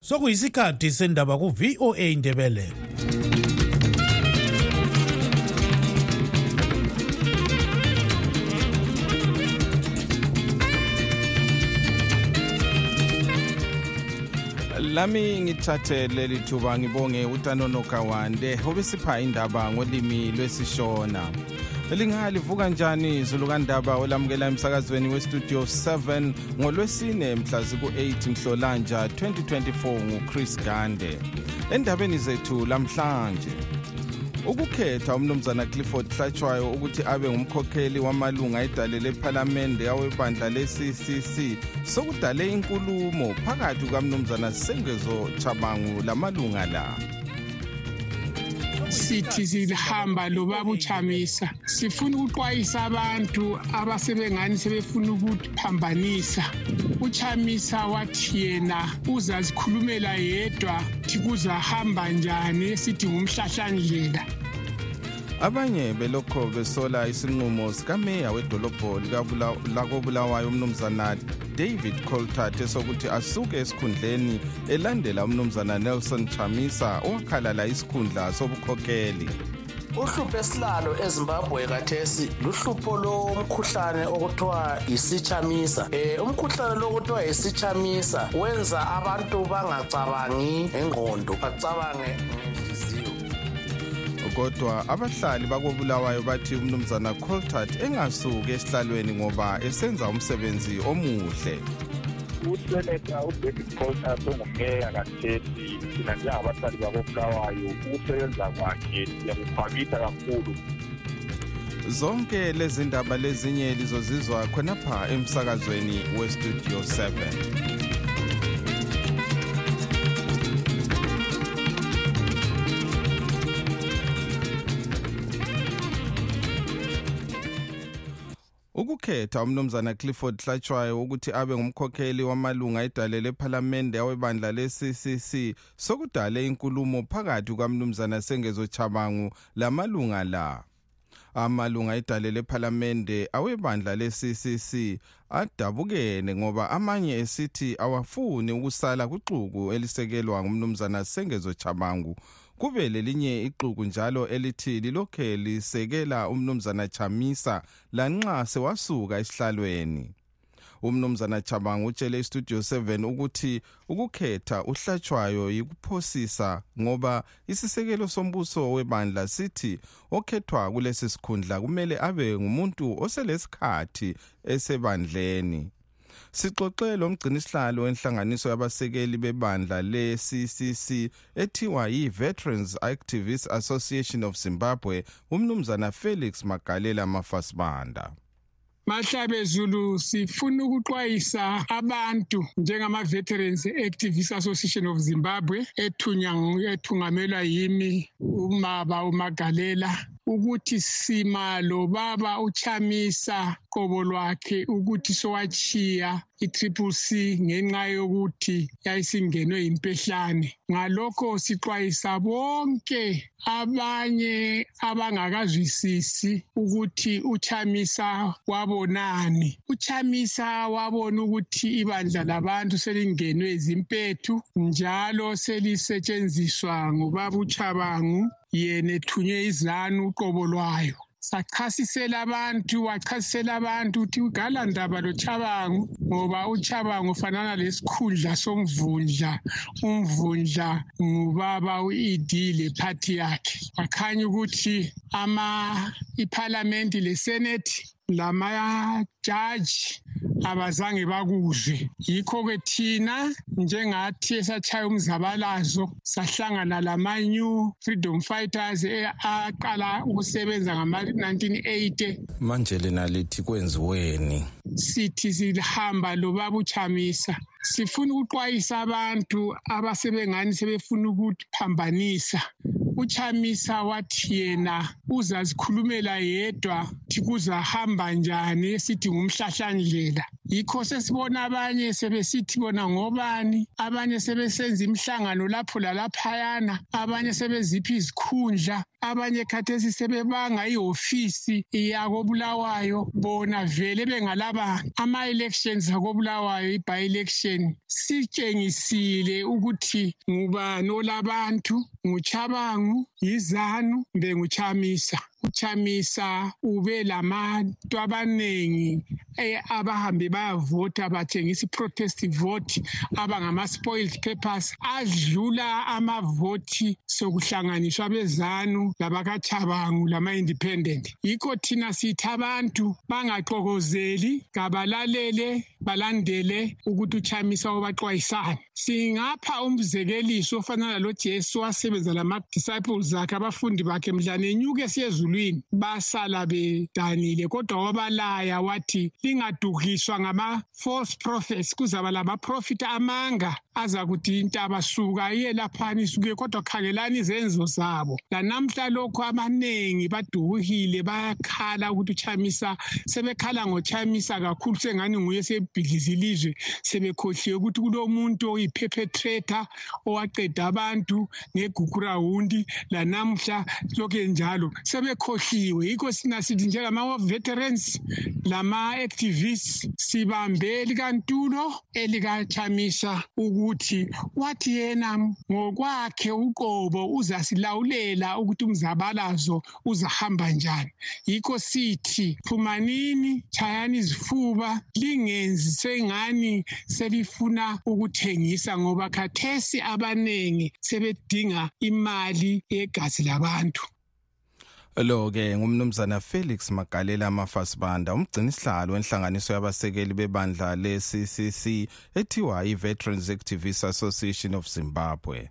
sokuyisikhathi sendaba ku-voa indebele lami ngithathe leli thuba ngibonge utanonoka wande obesipha indaba ngolimi lwesishona linga livuka njani izulu kandaba olamukela emsakazweni westudio 7 ngolwesine mhla ziku-8 mhlolanja 2024 nguchris gande endabeni zethu lamhlanje ukukhetha umnumzana clifford hlatshwayo ukuthi abe ngumkhokheli wamalunga edale lephalamende awebandla le-ccc sokudale inkulumo phakathi kukamnumzana sengezo chabangu lamalunga la sithi sihamba lobaba uchamisa sifuna ukuxwayisa abantu abasebengani sebefuna ukuphambanisa uchamisa wathi yena uzazikhulumela yedwa thi kuzahamba njani sithi ngumhlahlandlela abanye belokho besola isinqumo sikameya wedolobho lakobulawayo umnumzana david coltart esokuthi asuke esikhundleni elandela umnumzana nelson chamisa owakhalala isikhundla sobukhokeli uhlupho esilalo ezimbabwe kathesi luhlupho lomkhuhlane okuthiwa yisichamisa um eh, umkhuhlane lo okuthiwa yisichamisa wenza abantu bangacabangi ngengqondo bacabange kodwa abahlali bakobulawayo bathi umnumzana coltart engasuki esihlalweni ngoba esenza umsebenzi omuhle useneta udavid coltart ongumeya kathesi thina njengabahlali bakobulawayo ukusebenza kwakhe siyakukhwabitha kakhulu zonke lezi ndaba lezinye lizozizwa khonapha emsakazweni westudio 7 ukukhetha umnumzana clifford hlatshwayo ukuthi abe ngumkhokheli wamalunga edale lephalamende awebandla le-ccc sokudale inkulumo phakathi kukamnumzana sengezo chabangu lamalunga la amalunga edale lephalamende awebandla le-ccc adabukene ngoba amanye esithi awafuni ukusala kuxuku elisekelwa ngumnumzana sengezo chabangu kube lelinye ixuku njalo elithi lilokhe lisekela umnumzana chamisa lanxa sewasuka esihlalweni umnumzana Chabangu utshele istudio 7 ukuthi ukukhetha uhlatshwayo yikuphosisa ngoba isisekelo sombuso webandla sithi okhethwa kulesi sikhundla kumele abe ngumuntu oselesikhathi esebandleni sixoxe lo mgcinisihlalo wenhlanganiso yabasekeli bebandla le-ccc ethiwa yi-veterans activist association of zimbabwe umnumzana felix magalela mafasibanda Mahlabe Zulu sifuna ukuxwayisa abantu njengama Veterans Activist Association of Zimbabwe ethunya ethungamelwa yimi umaba uMagalela ukuthi sima lobaba uchamisa qobo lwakhe ukuthi sowatshiya i-triple c ngenxa yokuthi yayisingenwe yimpehlane ngalokho sixwayisa bonke abanye abangakazwisisi ukuthi uchamisa wabonani uchamisa wabona ukuthi ibandla labantu selingenwe zimpethu njalo selisetshenziswa ngubabutshabangu yena ethunywe izanu uqobo lwayo sachasisela abantu wachasisela abantu ukuthi ugala ndaba lochabango ngoba uchabango ufanana lesikhundla somvundla umvundla ngubaba u-ed lephathi yakhe wakhanya ukuthi ama iphalamenti lesenethi lamajaji abazange bakuzwe yikho-ke thina njengathi esatshaya umzabalazo sahlangana lama-new freedom fighters e, aqala ukusebenza ngama-1980 manje lina lithi kwenziweni sithi sihamba lobaba uchamisa sifuna ukuxwayisa abantu abasebengani sebefuna ukuphambanisa uchamisa wathi yena uzazikhulumela yedwa thi kuzahamba njani esithi ngumhlahlandlela yikho sesibona abanye sebesithi bona ngobani abanye sebesenza imihlangano lapho lalaphayana abanye sebeziphi izikhundla abanye khathesi sebebanga ihofisi yakobulawayo bona vele bengalaba ama-elections akobulawayo i-by-election sitshengisile ukuthi ngubani olabantu nguchabangu yizanu mbe nguchamisa uchamisa ube labantu abanengi eh, abahambe bayavota batshengisa i-protest vote abangama-spoiled papers adlula amavoti sokuhlanganiswa abezanu labakachabangu lama-independent yikho thina sithi abantu bangaxokozeli kabalalele balandele ukuthi uchamisa obaxwayisani singapha umzekeliso ofanana lojesu wasebenza lama-disciples akhe abafundi bakhe mdlane enyuke siyezulwini basala bedanile kodwa wabalaya wathi lingadukiswa ngama-false prophets kuzaba lamaprofita amanga aza kuthi intaba suka iyelaphani isuke kodwa khangelani izenzo zabo lanamhla lokho abaningi baduhile bayakhala ukuthi uchamisa sebekhala ngochamisa kakhulu sengani nguye sebhidliza ilizwe sebekhohliwe ukuthi kulomuntu oyiphephetretha owaqeda abantu ngegukurawundi lanamuhla lokhu enjalo sebekhohliwe yikho sina sithi njengama-veterans lama-activists sibambe likantulo elikachamisa ukuthi wathi yena ngokwakhe uqobo uzasilawulela ukuthi umzabalazo uzahamba njani yikho sithi phumanini chayani izifuba lingenzi sengani selifuna ukuthengisa ngoba khathesi abaningi sebedinga imali yegazi labantu lo ke ngumnumzana Felix Magalela Mafasibanda umgcini isihlalo wenhlanganiso yabasekeli bebandla leCCC ethiwa iVeterans Activists Association of Zimbabwe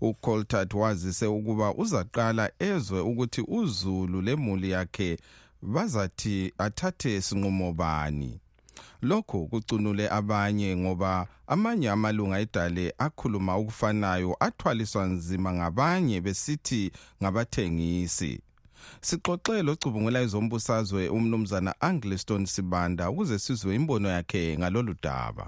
ucoltart wazise ukuba uzaqala ezwe ukuthi uzulu lemuli yakhe bazathi athathe sinqumo bani lokhu kucunule abanye ngoba amanye amalunga edale akhuluma okufanayo athwaliswa nzima ngabanye besithi ngabathengisi sixoxe locubungula ezombusazwe umnumzana angliston sibanda ukuze sizwe imbono yakhe ngalolu daba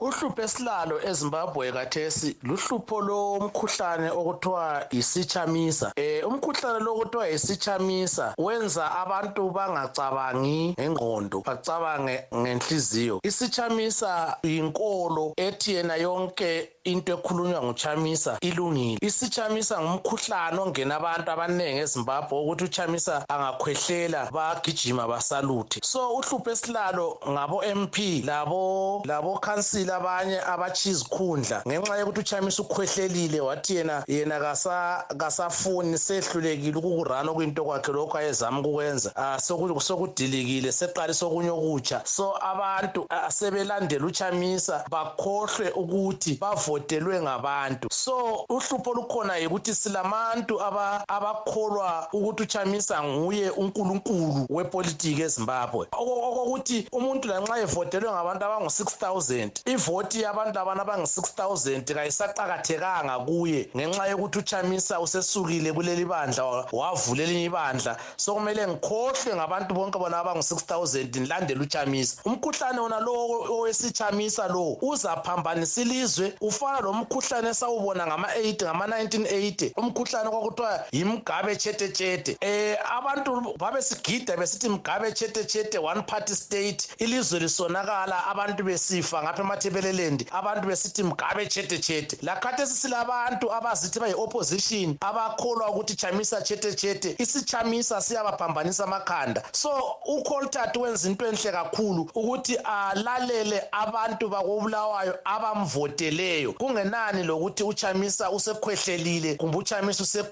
uhlupho esilalo ezimbabwe kathesi luhlupho lomkhuhlane okuthiwa yisitshamisa um umkhuhlane lo okuthiwa yisitshamisa wenza abantu bangacabangi ngengqondo bacabange ngenhliziyo isitshamisa yinkolo ethi yena yonke into ekhulunywa nguchamisa ilungile isichamisa ngumkhuhlane ongena abantu abaningi ezimbabwe ukuthi uchamisa angakhwehlela bagijima basaluthe so uhlupho esilalo ngabo MP labo labo khansila abanye abatshizikhundla ngenxa yokuthi uChamisa ukhwehlelile wathi yena yena kasa kasafuni sehlulekile ukukurana okuyinto kwakhe lokho ayezama ukwenza ah, sokudilikile seqalisa okunye okutsha so abantu ah, sebelandela uChamisa bakhohlwe ukuthi bavotelwe ngabantu so uhlupho lukhona yikuthi silamantu abakholwa ukuthi uChamisa nguye uNkulunkulu wepolitiki eZimbabwe okokuthi umuntu lanxa evotelwe ngabantu abangu-6000 ivoti yabantu labana abangu-6000 kayisaqakathekanga kuye ngenxa yokuthi uchamisa usesukile kuleli bandla wavula elinye ibandla sokumele ngikhohlwe ngabantu bonke bona abangu-6000 ngilandela uchamisa umkhuhlane wona lowo owesichamisa lowo uzaphambanisa ilizwe ufana lo mkhuhlane esawubona ngama-8 ngama-1980 umkhuhlane kwakuthiwa yimgabe tshethetshete um eh, abantu babesigida besithi mgabe chete chete one party state ilizwe lisonakala abantu besifa ngapha emathebelelendi abantu besithi mgabe chete chete lakhathesi silabantu abazithi bayi-opposition abakholwa ukuthi chamisa chete chete isichamisa siyabaphambanisa amakhanda so ucoltat wenza into enhle kakhulu ukuthi alalele abantu bakobulawayo abamvoteleyo kungenani lokuthi uchamisa usekhwehlelile kumbe uchamisa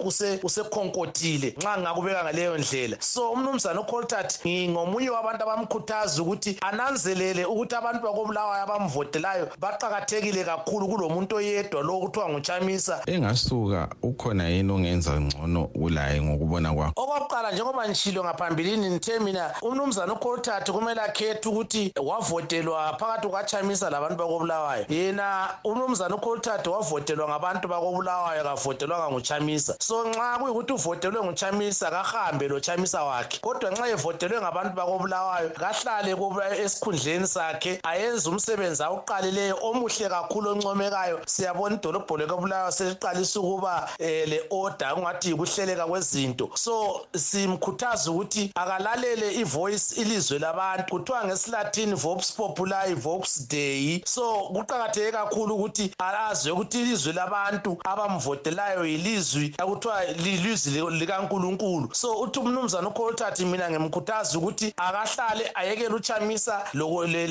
usekhonkothe aqedile nxa ngingakubeka ngaleyo ndlela so umnumzana ucoltat ngingomunye wabantu abamkhuthaza ukuthi ananzelele ukuthi abantu bakobulawayo abamvotelayo baqakathekile kakhulu kulo muntu oyedwa lo kuthiwa nguchamisa engasuka ukhona yini ongenza ngcono kulaye ngokubona kwakho okokuqala njengoba ngishilo ngaphambilini ngithe mina umnumzana ucoltat kumele akhethe ukuthi wavotelwa phakathi kukachamisa labantu bakobulawayo yena umnumzana uColtard wavotelwa ngabantu bakobulawayo kavotelwanga nguchamisa so nxa kuyikuthi uvotelwe nguchamisa kahambe lochamisa wakhe kodwa nxa evotelwe ngabantu bakobulawayo kahlale esikhundleni sakhe ayenze umsebenzi awuqalileyo omuhle kakhulu oncomekayo siyabona idolobho lekobulawayo seliqalisa ukuba um le-order kungathi yikuhleleka kwezinto so simkhuthaza ukuthi akalalele ivoice ilizwe labantu kuthiwa ngesilatin vox populi vox dei so kuqakatheke kakhulu ukuthi azwe ukuthi ilizwe labantu abamvotelayo yilizwi akuthiwa lilizwi likankulunkulu so uthi umnumzana ukholuthathi mina ngimkhuthaza ukuthi akahlale ayekele uchamisa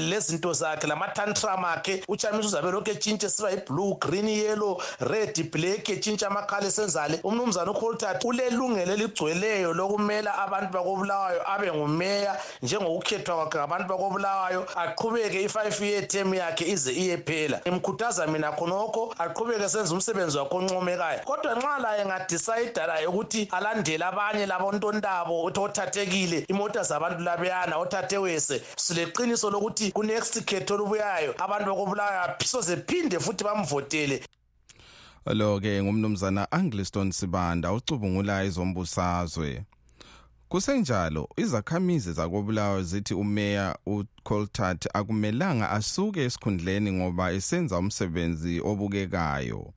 lezinto zakhe lamatantram akhe uchamisa uzabe lokhu etshintshe siba yiblue green yellow red black etshintsha amakhala esenzale umnumzana ucoltat ulelungelo eligcweleyo lokumela abantu bakobulawayo abe ngumeya njengokukhethwa kwakhe ngabantu bakobulawayo aqhubeke i-five year term yakhe ize iyephela ngimkhuthaza mina khonokho aqhubeke senza umsebenzi wakhe oncomekayo kodwa nxa laye ngadicide laye ukuthi alandele abanye labontontabo uthi othathekile imota zabantu labeyana othathe wese sileqiniso lokuthi kunext khetho olubuyayo abantu bakobulawayo soze phinde futhi bamvotele lo ke ngumnumzana Angliston Sibanda ucubungula izombusazwe Kusenjalo izakhamizi zakobulawa zithi umeya uColtart akumelanga asuke esikhundleni ngoba esenza umsebenzi obukekayo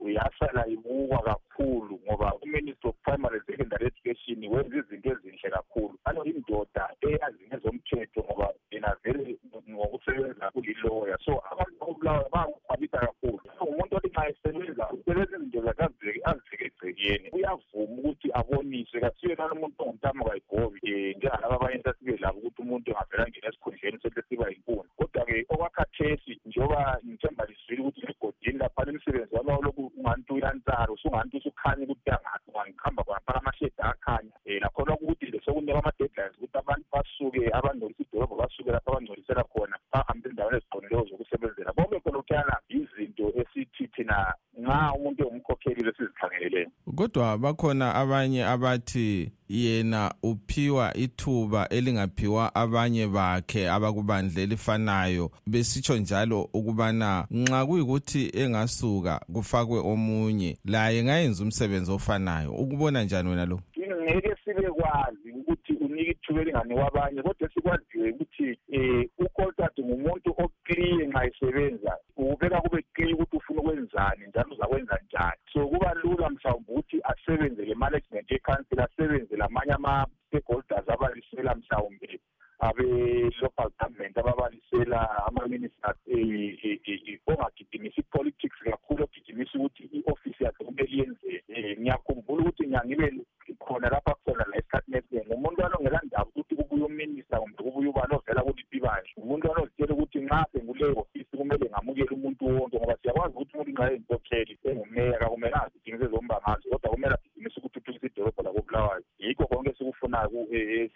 uyasala ibukwa kakhulu ngoba uminister of primary secondary education wenza izinto ezinhle kakhulu ano indoda eyazi ngezomthetho ngoba yena vele ngokusebenza kuliloya so abantu bakubulawa bayakukhwabisa kakhulu umuntu othi nxa esebenza usebenza izinto zakhe azivekegcekeni uyavuma ukuthi aboniswe kasiyena umuntu ongumtamo kayigobi um eh, njengalaba abanye sasibe labo ukuthi umuntu engavela ngena esikhundleni sethi siba yinkuni kodwa-ke okwakhathesi njengoba ngithemba ngizwile ukuthi sigodini laphana imisebenzi wami wawulokhu unganti uyansara usunganti usukhanya ukuthi angiqhamba khona phana amashedi akhanya um eh, nakhona ukuthi nje sekunikwa ama-deadlines ukuthi abantu basuke abangcolisa idolobha basuke lapho abangcolisela khona bahambe endaweni eziqonileyo zokusebenzela konke khonokuyana yizinto esithi thina nxa umuntu engumkhokheli besizikhangeleleyo kodwa bakhona abanye abathi yena uphiwa ithuba elingaphiwa abanye bakhe abakubandla elifanayo besitsho njalo ukubana nxa kuyikuthi engasuka kufakwe omunye laye ngayenza umsebenzi ofanayo ukubona njani wena lo ngeke sibe kwazi ukuthi unika ithuba elingani wabanye kodwa esikwaziyo ukuthi um eh, ucoltad ngumuntu okliye nxa esebenza ubeka kube kliye ukuthi ufuna ukwenzani njalo uzakwenza njani so kuba lula mhlawumbe ukuthi asebenze le-management yecancil asebenze lamanye ama-stakeholders abalisela mhlawumbe abe-local government ababalisela ama-ministers eh, eh, eh, ongagijimisi i-politics kakhulu ogijimisa ukuthi i-ofisi yakhe kumele yenzeke ngiyakhumbula ukuthi ngiyangibe khona lapha khona la esikhathini esiningi umuntu alongela ndaba ukuthi kubuye uminista kumbe kubuye ubani ovela kuliphi ibandla umuntu anozitshela ukuthi nxa senguleyo ofisi kumele ngamukele umuntu wonke ngoba siyakwazi ukuthi umuntu nxa eyinkokheli engumeya kakumelanga azigimise zomba ngazo kodwa kumele agijimise ukuthuthukisa idolobho lakobulawayo yikho konke esikufunayo e, e,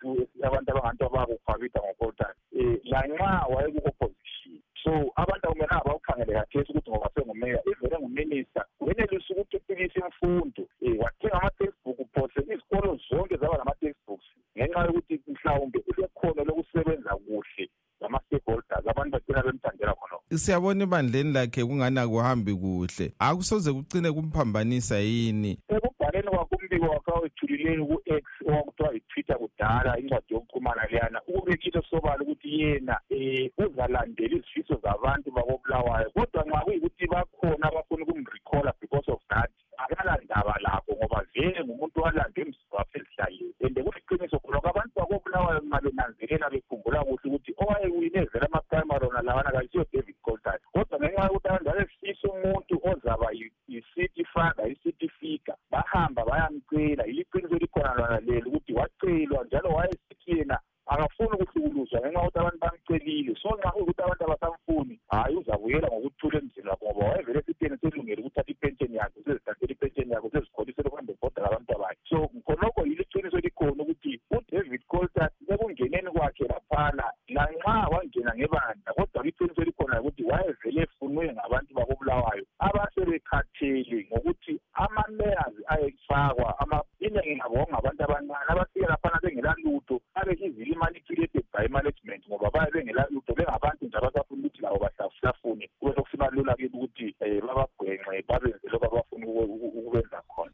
abantu abanganto abakukhwabida ngokoltani um lanxa wayekuopposition so abantu akumelanga bawukhangele kathesi ukuthi ngoba sengumeya ivele nguminista wenelisa ukuthi uphikise imfundo um wathenga ama-textbook phose izikolo zonke zaba nama-textbooks ngenxa yokuthi mhlawumbe ulekhono lokusebenza kuhle lama-stakeholders abantu bagcina bemthandela khona siyabona ebandleni lakhe kungani akuhambi kuhle akusoze kucine kumphambanisa yini ekubhaleni kwakho umbiko wakho awethulileyo ku-x okuthiwa yitwitter kudala incwadi yokuxhumana leyana ukubekile sobala ukuthi yena um uzalandela izifiso zabantu bakobulawayo kodwa nxa kuyikuthi bakhona abafuna ukumrecalla because of that akalandaba lakho ngoba vele ngumuntu walanda emzini wakhe ezihlalile and kuliqiniso khonoko abantu bakobulawayo nxa benanzelela bekhumbula kuhle ukuthi owayewine vele ama-primary ona lawana kayisiyo david coltan kodwa ngenxa yokuthi abantu babefisa umuntu ozaba yisithi father yisithi figure bahamba bayamcela iliqiniso elikhona lona leli ukuthi wacelwa njalo wayesithi yena akafuni ukuhlukuluzwa ngenxa yokuthi abantu bamcelile so nxa ukuthi abantu abasamfuni hhayi uzabuyela ngokuthula emzini wakho ngoba wayevele esiteni selungele ukuthatha ipentsheni yakhe usezithathela ipentsheni yakhe usezikholisele ukuhamba ebhoda labantwa bakhe so khonokho yiliqiniso elikhona ukuthi udavid coltart ekungeneni kwakhe laphana lanxa wangena ngebandla kodwa iqiniso elikhona ukuthi wayevele efunwe ngabantu bakobulawayo abasebekhathele ngokuthi ama-layers ayefakwa inengi labo kwakungabantu abancane abafike laphana bengela lutho abe izile imali created by management ngoba baye bengela lutho bengabantu nje abasafuna ukuthi labo bahlafune kube sokusiba lula kibo ukuthi um babagwenxe babenze lokho abafuna ukubenza khona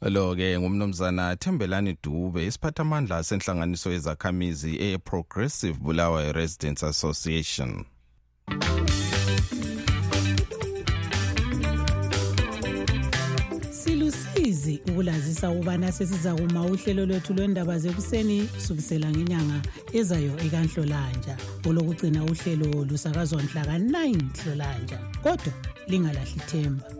lo-ke ngumnumzana thembelani dube isiphathamandla senhlanganiso yezakhamizi e-progressive bulawayo residents association silusizi ukulazisa ukubana sesizakuma uhlelo lwethu lwendaba zekuseni kusukisela ngenyanga ezayo ekanhlolanja olokugcina uhlelo lusakazwa mhla ka-9 nhlolanja kodwa lingalahli themba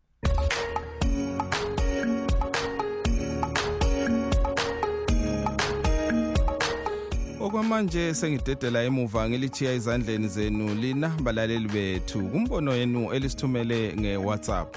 okwamanje sengidedela emuva ngilitshiya izandleni zenu lina balaleli bethu kumbono yenu elisithumele ngewhatsapp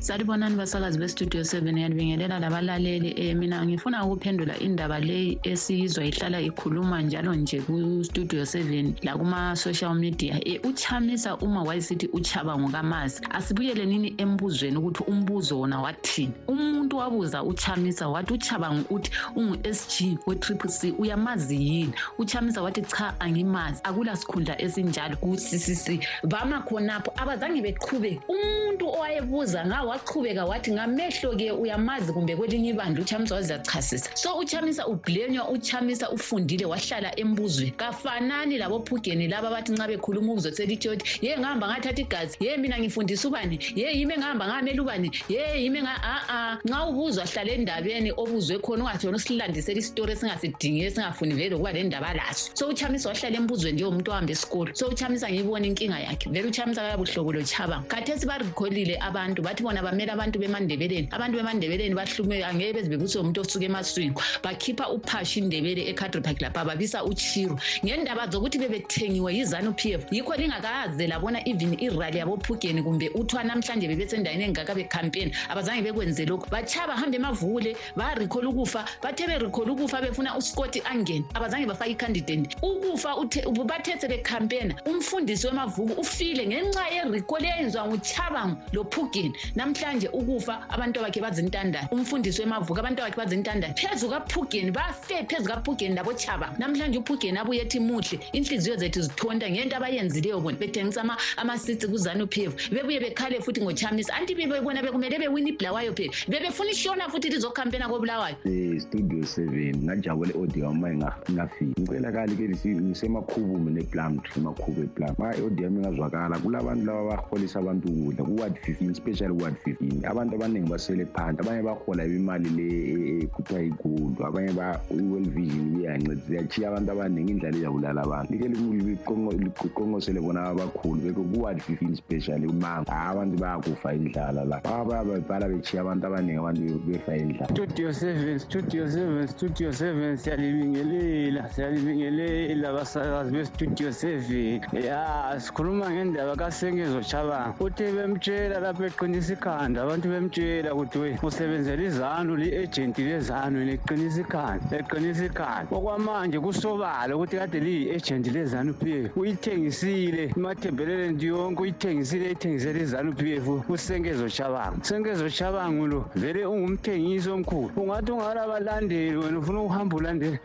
salibonani basakazi bestudio 7 yanibingelela labalaleli um mina ngifuna ukuphendula indaba leyi esiyizwa ihlala ikhuluma njalo nje kustudio 7 lakuma-social media um uchamisa uma wayesithi uchaba ngokamazi asibuyele nini embuzweni ukuthi umbuzo wona wathini umuntu wabuza uchamisa wathi uchabangu uthi ungu-sg we-triple c uyamazi yini uchamisa wathi cha angimazi akula sikhundla esinjalo ku-ccc bama khonapho abazange beqhubeke umuntu owayebuza nga waqhubeka wathi ngamehlo-ke uyamazi kumbe kwelinye ibandla uchamisa waziyachasisa so uchamisa ublenywa uchamisa ufundile wahlala embuzweni fanani labophugeni laba bathi nxa bekhuluma ubuzo selithi ukuthi ye ngihamba ngathatha igazi ye mina ngifundisa ubani ye yime ngihamba ngamela ubani ye yime nga a-a nxa ubuzwa hlala endabeni obuzwe khona ungathona usilandisela isitori esingasidingi esingafuni vele lokuba le ndaba laso so uchamisa wahlala embuzweni njengomuntu ohambe esikolo so uchamisa ngiyibona inkinga yakhe vele uchamisa kayabuhlobo lochabanga khathesi barikholile abantu bathi bona bamele abantu bemandebeleni abantu bemandebeleni bahlume angeke beze bebuswe umuntu osuke emaswini khipha uphashi indebele ecadry park lapha babisa uchiro ngendaba zokuthi bebethengiwe yizanu p f yikho lingakaze labona even irali yabophugeni kumbe uthwa namhlanje bebesendaweni engaka becampaign abazange bekwenze lokhu batsha bahambe emavukule barikhola ukufa bathe berikhola ukufa befuna uscoti angene abazange bafake icandidate ukufa bathe sebecampaigna umfundisi wemavuku ufile ngenxa yerikhola eyenziwa nguchabango lophugeni namhlanje ukufa abantu bakhe bazintandane umfundisi wemavuka abantu bakhe bazintandane phezu kaphugeni bafe phezu kaphugeni labochaba namhlanje uphugeni abuye ethi muhle inhliziyo zethu zithonta ngento abayenzileyo bona bethengisa amasitsi kuzanu p f bebuye bekhale futhi ngochamisa anti bebebona bekumele bewina ibulawayo phela bebefuna ishona futhi lizokhampena kobulawayo studio seven ngajabule odiwa uma ngafika ngicela kali ke ngisemakhubu mina eplumtree makhubu eplum hayi odm ingazwakala kulabantu laba baholisa abantu ukudla kuward fifteen special ward fifteen abantu abaningi basele phansi abanye bahola imali le ekuthiwa e, igold abanye i-well vision iyancedisa yachiya abantu abaningi indlala iyabulala abantu like liqonqosele bona abakhulu beke kuward fifteen special umanga abantu bayakufa indlala la bayabebhala bechiya abantu abaningi abantu befa indlala Studio 7, Studio 7, Studio 7, siyalibingelela, siyalibingelela basakazi beStudio 7. Ya, sikhuluma ngendaba kaSengezo Chabanga. Uthe bemtshela lapho eqinisa ikhanda, abantu bemtshela ukuthi we usebenzela izanu li-agent lezanu liqinisa ikhanda, eqinisa ikhanda. Okwamanje kusobala ukuthi kade liyi-agent lezanu PF. Uyithengisile imathembeleleni yonke, uyithengisile ithengisele izanu PF uSengezo Chabanga. sengeze ushabangulo vele ungumthengisi omkhulu ungathi ungala balandeli wena ufuna ukuhamba ulandele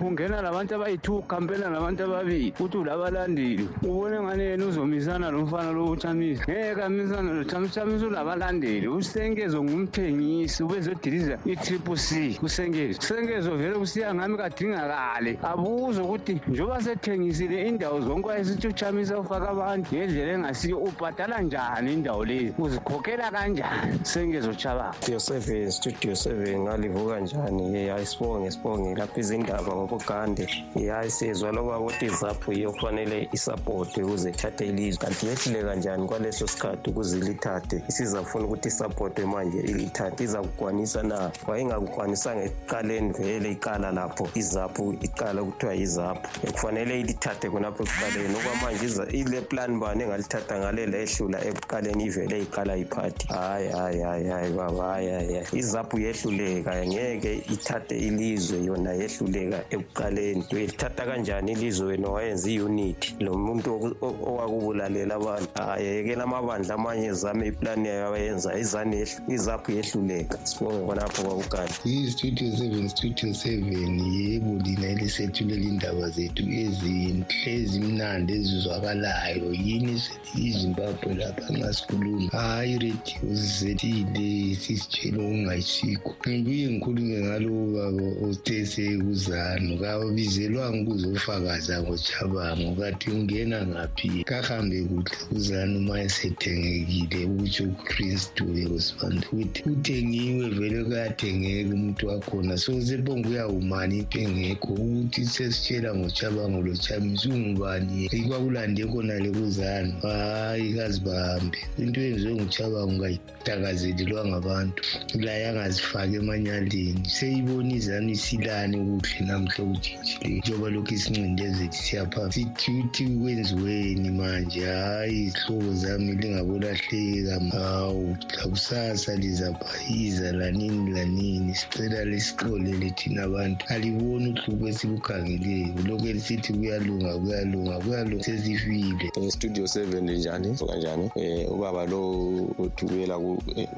ungena labantu abayi-two ukhampela labantu ababili uthi ulabalandeli ubone ngani yena uzomisana lo mfana lo uchamisa ngeke amisana lo chamisa uchamisa ulabalandeli usengezo ngumthengisi ubezodiliza i-triple c usengezo usengezo vele kusiya ngami kadingakale abuze ukuthi njengoba sethengisile indawo zonke wayesithi uchamisa ufaka abantu ngendlela enga si ubhadala njani indawo leyi uzikhokhela kanjani sengezochabanga yoseven studio seven ngalivuka njani ye hayi sibonge sibonge lapha izindaba ngobugande ye hayi siyezwa loba ukuthi izaphu yiyo kufanele isapoti ukuze ithathe ilizwe kanti yehluleka njani kwaleso sikhathi ukuze ilithathe isizafuna ukuthi isapotwe manje ilithathe izakukwanisa na wayengakukwanisanga ekuqaleni vele iqala lapho izaphu iqala kuthiwa yizaphu kufanele ilithathe khonapho ekuqaleni okwamanje ile plan bani engalithatha ngale lehlula ekuqaleni ivele iqala iphathi hayi hayi hayi hayi baba hayi hayi izaphu yehluleka ngeke ithathe ilizwe yona yehluleka ekuqaleni uyelithatha kanjani ilizwe wena wayenza i-unit lo muntu owakubulalela abantu hayi yekela amabandla amanye zame iplani yayo abayenza izani izaphu yehluleka sibonge khonapho kwakugala yiyi-studio seven studio seven yebo lina elisethulela indaba zethu ezinhle ezimnandi ezizwakalayo yini izimbabwe lapha nxa sikhuluma hhayi radio zizethile sisitshela okungayisikho ngibuye ngikhulume ngalowo baba othe sekuzanu kabizelwanga ukuzofakaza ngochabango kathi ungena ngaphi kahambe kuhle uzani uma esethengekile ukutsho ukristu uyospanda ukuthi uthengiwe vele kuyathengeka umuntu wakhona so sebonga uyawumani into engekho ukuthi sesitshela ngochabango lochamisa ungubani ikwakulande khona le kuzani hayi kazibahambe into yenziwe nguchabango kayi dakazelelwa ngabantu laye angazifaki emanyaleni seyibona izanu isilane kuhle namhla okujinjileyo njengoba lokhu isincindezeli siyapha sithi uthi kwenziweni manje hhayi izihlobo zami lingabolahleka hawu lakusasa lizabhayiza lanini lanini sicela lisixolele thina abantu aliboni uhlupho esilukhangeleyo lokhu elisithi kuyalunga kuyalunga kuyalunga sesifile estudio seven linjani kanjani um eh, ubaba lo uthukela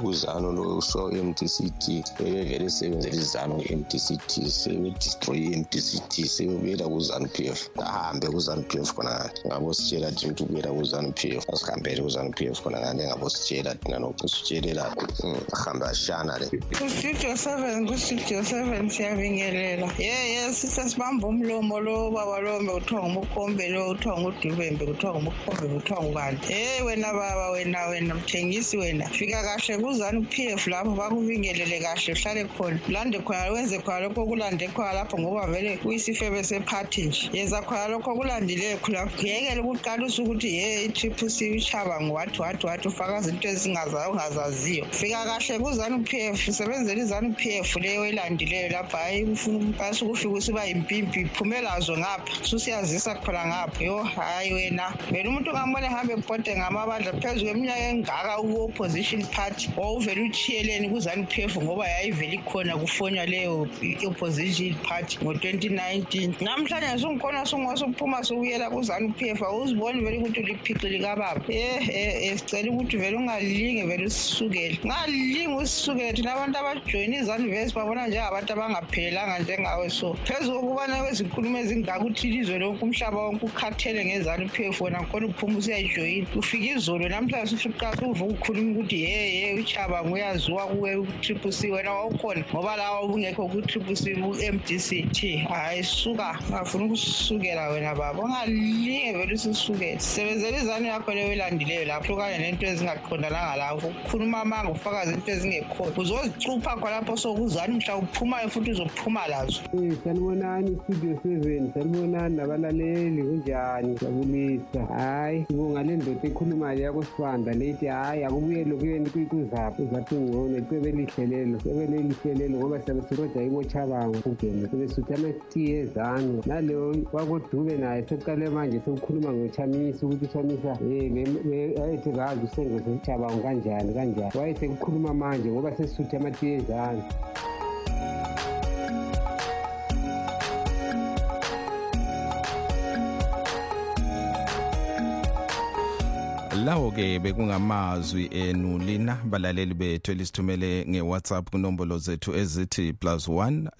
kuzanu lo so mdct bebevele sebenzela izanu mdct sebedestroy imdct sebebuyela kuzanu p f ahambe kuzanu p f khona ngani ngabo sitshela thina ukuthi ubuyela kuzanu p f asihambele kuzanu p f khona ngani engabo sitshela thina nokho sitshelela hmm, ahambe ashana le kustudio seven kustudio seven siyabingelela ye ye sisa sibamba umlomo lo baba lo kuthiwa ngumukombe lo kuthiwa ngudubembe kuthiwa ngumukombe kuthiwa nguba Hey wena baba wena wena mthengisi wena fika kahle kuzani ku-pf lapho bakubingelele kahle uhlale khona ulande khona wenze khona lokho okulande khona lapho ngoba vele kuyisifebe sephathi nje yenza khona lokho okulandileyo khulapho yekele ukuqalisa ukuthi ye i-triple c utshaba ngowathi wathi wathi ufakaza into ezingazaziyo fika kahle kuzani u-p f usebenzela izani u-p f leyo oyilandileyo lapho hhayi ufuna umqasa ukufika usiba yimpimpi phumelazo ngapha susiyazisa khona ngapho yho hhayi wena vele umuntu ungamona ehambe ebhode ngamabandla phezu kweminyaka engaka uku-opposition party wawuvele utshiyeleni kuzanu phefu ngoba yayivele ikhona kufonywa leyo i-opposition party ngo-2019 namhlanje sungikhona sungwasuphuma sukuyela kuzanu phefu awuziboni vele ukuthi uliphici likababa eh, eh, eh, sicela ukuthi vele ungalinge vele usisukele ngalinge usisukele thina abantu abajoyina izanu vesi babona njengabantu abangaphelelanga njengawe so phezu kokubana kwezinkulumo ezinga ukuthi ilizwe lonke umhlaba wonke ukhathele ngezanu pf wena khona uphuma usiyayijoyina ufike izolo namhlanje sufiqa suvuka ukhuluma ukuthi yeye uchaba nguyaziwa kuwe utriple c wena wawukhona ngoba lawa ubungekho kutriple c u-m d c t hhayi suka ngafuna ukusukela wena baba ungalinge vele usisukele sebenzela izanu yakho leyo elandileyo lapho kanye nento ezingaqondananga lapho khuluma amanga ufakazi into ezingekhoyo uzozicupha khonapho sokuzani mhla uphumayo futhi uzophuma lazo eh, sanibonani studio seven sanibonani nabalaleli kunjani sabulisa hayi sibonga le ndoda ekhulumayo yakosibanda lethi hayi akubuyele kuyeni kuzaphi uzaphi ngcono icebe elihle lelo cebe lelihle lelo ngoba siyabe siroja ibotshabango ugeni sebe suthi siyezani nalo wakodube naye sekuqale manje sekukhuluma ngochamisa ukuthi uchamisa ayethi kazi usengo sesichabango kanjani kanjani wayesekukhuluma manje ngoba sesisuthi amatiyezani lawo ke bekungamazwi enu lina balaleli bethu elisithumele ngewhatsapp kunombolo zethu ezithi plus 1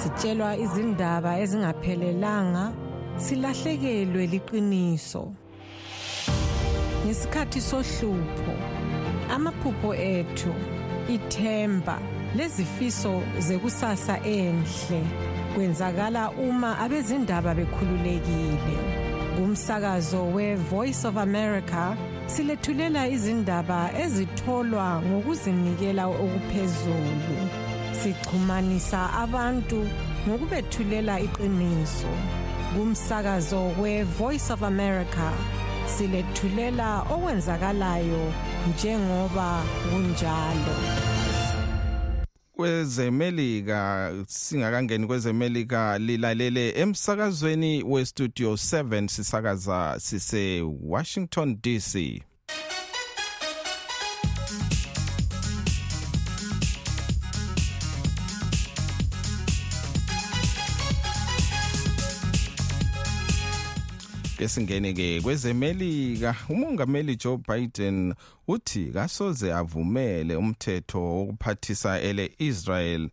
sitshelwa izindaba ezingaphelelanga silahlekelwe liqiniso ngesikhathi sohlupho amaphupho ethu ithemba lezifiso zekusasa enhle kwenzakala uma abezindaba bekhululekile kumsakazo we-voice of america silethulela izindaba ezitholwa ngokuzinikela okuphezulu sixhumanisa abantu ngokubethulela iqiniso kumsakazo we-voice of america silethulela okwenzakalayo njengoba kunjalo kwezemelika singakangeni kwezemelika lilalele emsakazweni westudio 7 sisakaza sisewashington dc esingene-ke kwezemelika umongameli joe biden uthi kasoze avumele umthetho wokuphathisa ele-israel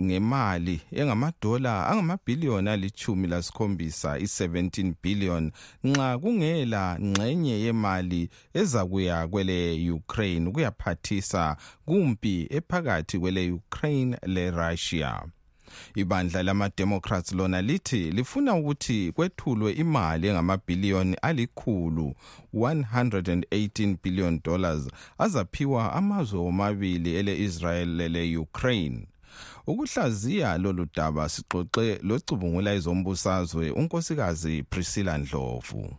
ngemali engamadola angamabhiliyoni alithumi lasikhombisa i-17 billion nxa kungela ngxenye yemali ezakuya kwele-ukraine kuyaphathisa kumpi ephakathi kwele-ukraine le-russia ibandla lamademocrats lona lithi lifuna ukuthi kwethulwe imali engamabhiliyoni alikhulu 118 billion dollars azaphiwa amazwe womabili ele-israel lele-ukraine ukuhlaziya lolu daba sixoxe locubungula ezombusazwe unkosikazi priscilla ndlovu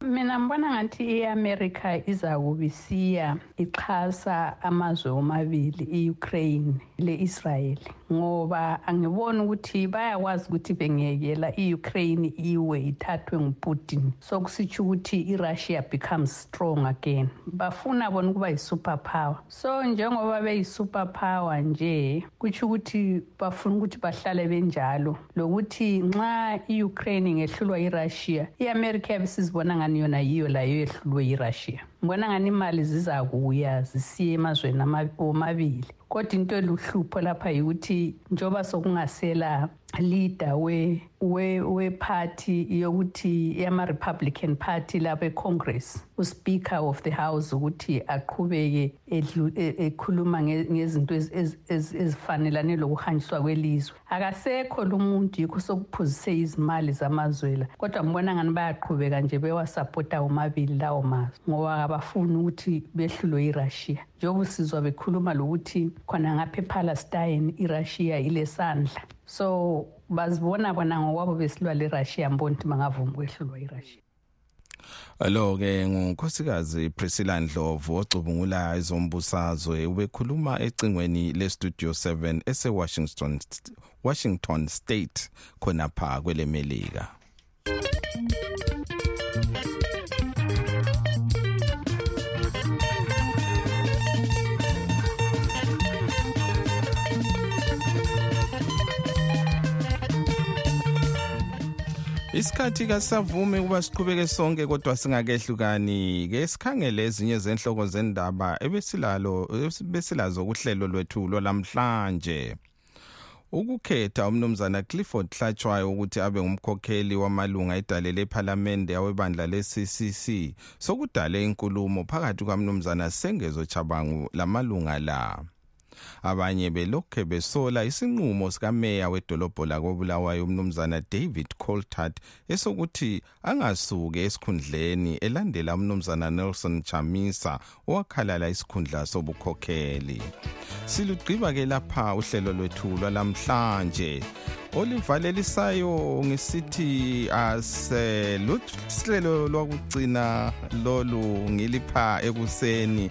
mina ngibona ngathi i-amerika izakubisiya ixhasa amazwe omabili i-ukraine le-israyeli ngoba angiboni ukuthi bayakwazi ukuthi bengekela i-ukraine iwe ithathwe nguputin so kusitsho ukuthi i-russia becomes strong again bafuna bona ukuba yi-super power so njengoba beyi-super power nje kutsho ukuthi bafuna ukuthi bahlale benjalo lokuthi nxa i-ukraine ingehlulwa irussia i-amerika yabe sizibona ngani yona yiyo layo yehlulwe irussia ngibona ngani imali zizakuya zisiye emazweni omabili kodwa into eluhlupho lapha yikuthi njengoba sokungasela leader we we we party yokuthi yama Republican party labe Congress u speaker of the house ukuthi aqhubeke e-, ekhuluma ngezinto ezifanelane lokuhanjiswa kwelizwe akasekho lumuntu yikho sokuphuzise izimali zamazwela kodwa ngibona ngani bayaqhubeka nje bewasapota omabili lawo mazwe ngoba abafuni ukuthi behlulwe yiRussia njengoba sizwa bekhuluma lokuthi khona ngapha epalestine irussia ilesandla so bazibona bona ngokwabo besilwa lerussia mbona ukuthi bangavumi kwehlulwa irussia lo ke ngukhosikazi Priscilla Ndlovu ocubungula izombusazwe ubekhuluma ecingweni leStudio 7 eseWashington Washington State khonapha kweleMelika isikhathi kasisavumi ukuba siqhubeke sonke kodwa singakehlukani ke sikhangele ezinye zenhloko zendaba ebesilazo kuhlelo lwethu lwalamhlanje ukukhetha umnumzana clifford hlatshwayo ukuthi abe ngumkhokheli wamalunga edale lephalamende awebandla le-ccc sokudale inkulumo phakathi kwamnumzana sengezo chabangu lamalunga la abanye belokhe besola isinqumo sikameya wedolobho lakobulawayo umnumzana david coltart esokuthi angasuke esikhundleni elandela umnumzana nelson chamisa owakhalala isikhundla sobukhokheli silugqiba-ke lapha uhlelo lwethu lwalamhlanje olivalelisayo ngisithi aseluhlelo lwakugcina lolu ngilipha ekuseni